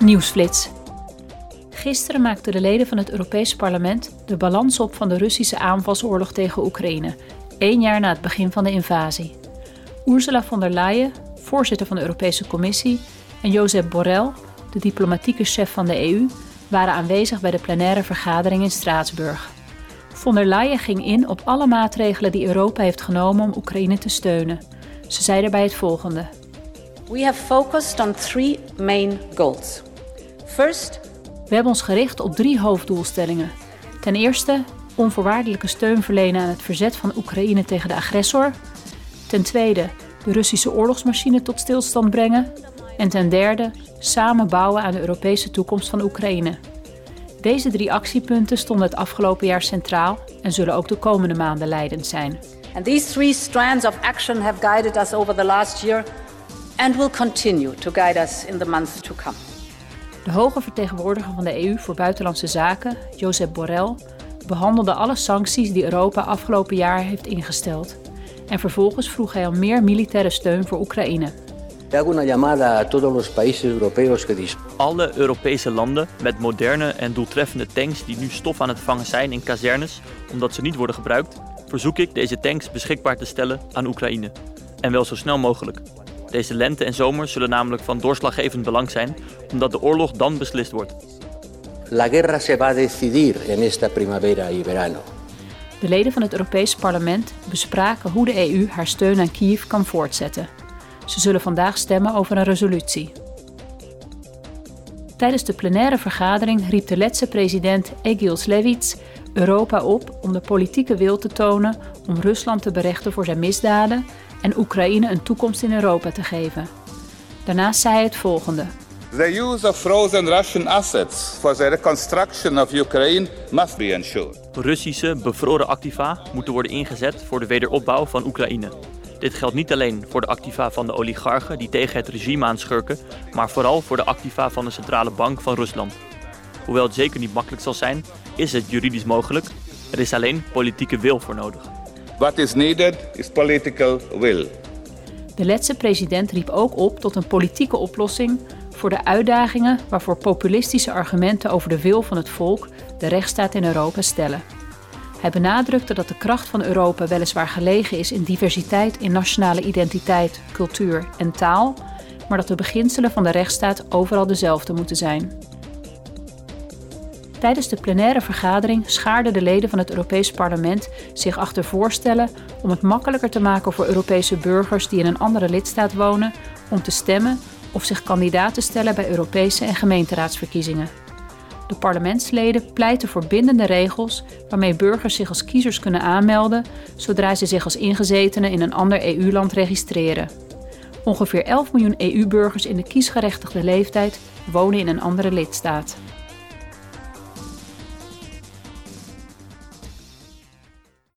Nieuwsflits. Gisteren maakten de leden van het Europees Parlement de balans op van de Russische aanvalsoorlog tegen Oekraïne, één jaar na het begin van de invasie. Ursula von der Leyen, voorzitter van de Europese Commissie, en Josep Borrell, de diplomatieke chef van de EU, waren aanwezig bij de plenaire vergadering in Straatsburg. Von der Leyen ging in op alle maatregelen die Europa heeft genomen om Oekraïne te steunen. Ze zei daarbij het volgende. We have focused on three main goals. First, we hebben ons gericht op drie hoofddoelstellingen. Ten eerste onvoorwaardelijke steun verlenen aan het verzet van Oekraïne tegen de agressor. Ten tweede de Russische oorlogsmachine tot stilstand brengen. En ten derde samen bouwen aan de Europese toekomst van Oekraïne. Deze drie actiepunten stonden het afgelopen jaar centraal en zullen ook de komende maanden leidend zijn. And these three strands of action have guided us over the last year and will continue to guide us in the months to come. De hoge vertegenwoordiger van de EU voor Buitenlandse Zaken, Josep Borrell, behandelde alle sancties die Europa afgelopen jaar heeft ingesteld. En vervolgens vroeg hij om meer militaire steun voor Oekraïne. Alle Europese landen met moderne en doeltreffende tanks die nu stof aan het vangen zijn in kazernes omdat ze niet worden gebruikt, verzoek ik deze tanks beschikbaar te stellen aan Oekraïne. En wel zo snel mogelijk. Deze lente en zomer zullen namelijk van doorslaggevend belang zijn, omdat de oorlog dan beslist wordt. La guerra se va a decidir en esta primavera y verano. De leden van het Europees Parlement bespraken hoe de EU haar steun aan Kiev kan voortzetten. Ze zullen vandaag stemmen over een resolutie. Tijdens de plenaire vergadering riep de Letse president Egils Levits Europa op om de politieke wil te tonen om Rusland te berechten voor zijn misdaden en Oekraïne een toekomst in Europa te geven. Daarnaast zei hij het volgende. The use of frozen Russian assets for the reconstruction of Ukraine must be ensured. Russische bevroren activa moeten worden ingezet voor de wederopbouw van Oekraïne. Dit geldt niet alleen voor de activa van de oligarchen die tegen het regime aanschurken, maar vooral voor de activa van de centrale bank van Rusland. Hoewel het zeker niet makkelijk zal zijn, is het juridisch mogelijk. Er is alleen politieke wil voor nodig. What is needed is political will. De Letse president riep ook op tot een politieke oplossing voor de uitdagingen waarvoor populistische argumenten over de wil van het volk de rechtsstaat in Europa stellen. Hij benadrukte dat de kracht van Europa weliswaar gelegen is in diversiteit in nationale identiteit, cultuur en taal, maar dat de beginselen van de rechtsstaat overal dezelfde moeten zijn. Tijdens de plenaire vergadering schaarden de leden van het Europees Parlement zich achter voorstellen om het makkelijker te maken voor Europese burgers die in een andere lidstaat wonen om te stemmen of zich kandidaat te stellen bij Europese en gemeenteraadsverkiezingen. De parlementsleden pleiten voor bindende regels waarmee burgers zich als kiezers kunnen aanmelden zodra ze zich als ingezetenen in een ander EU-land registreren. Ongeveer 11 miljoen EU-burgers in de kiesgerechtigde leeftijd wonen in een andere lidstaat.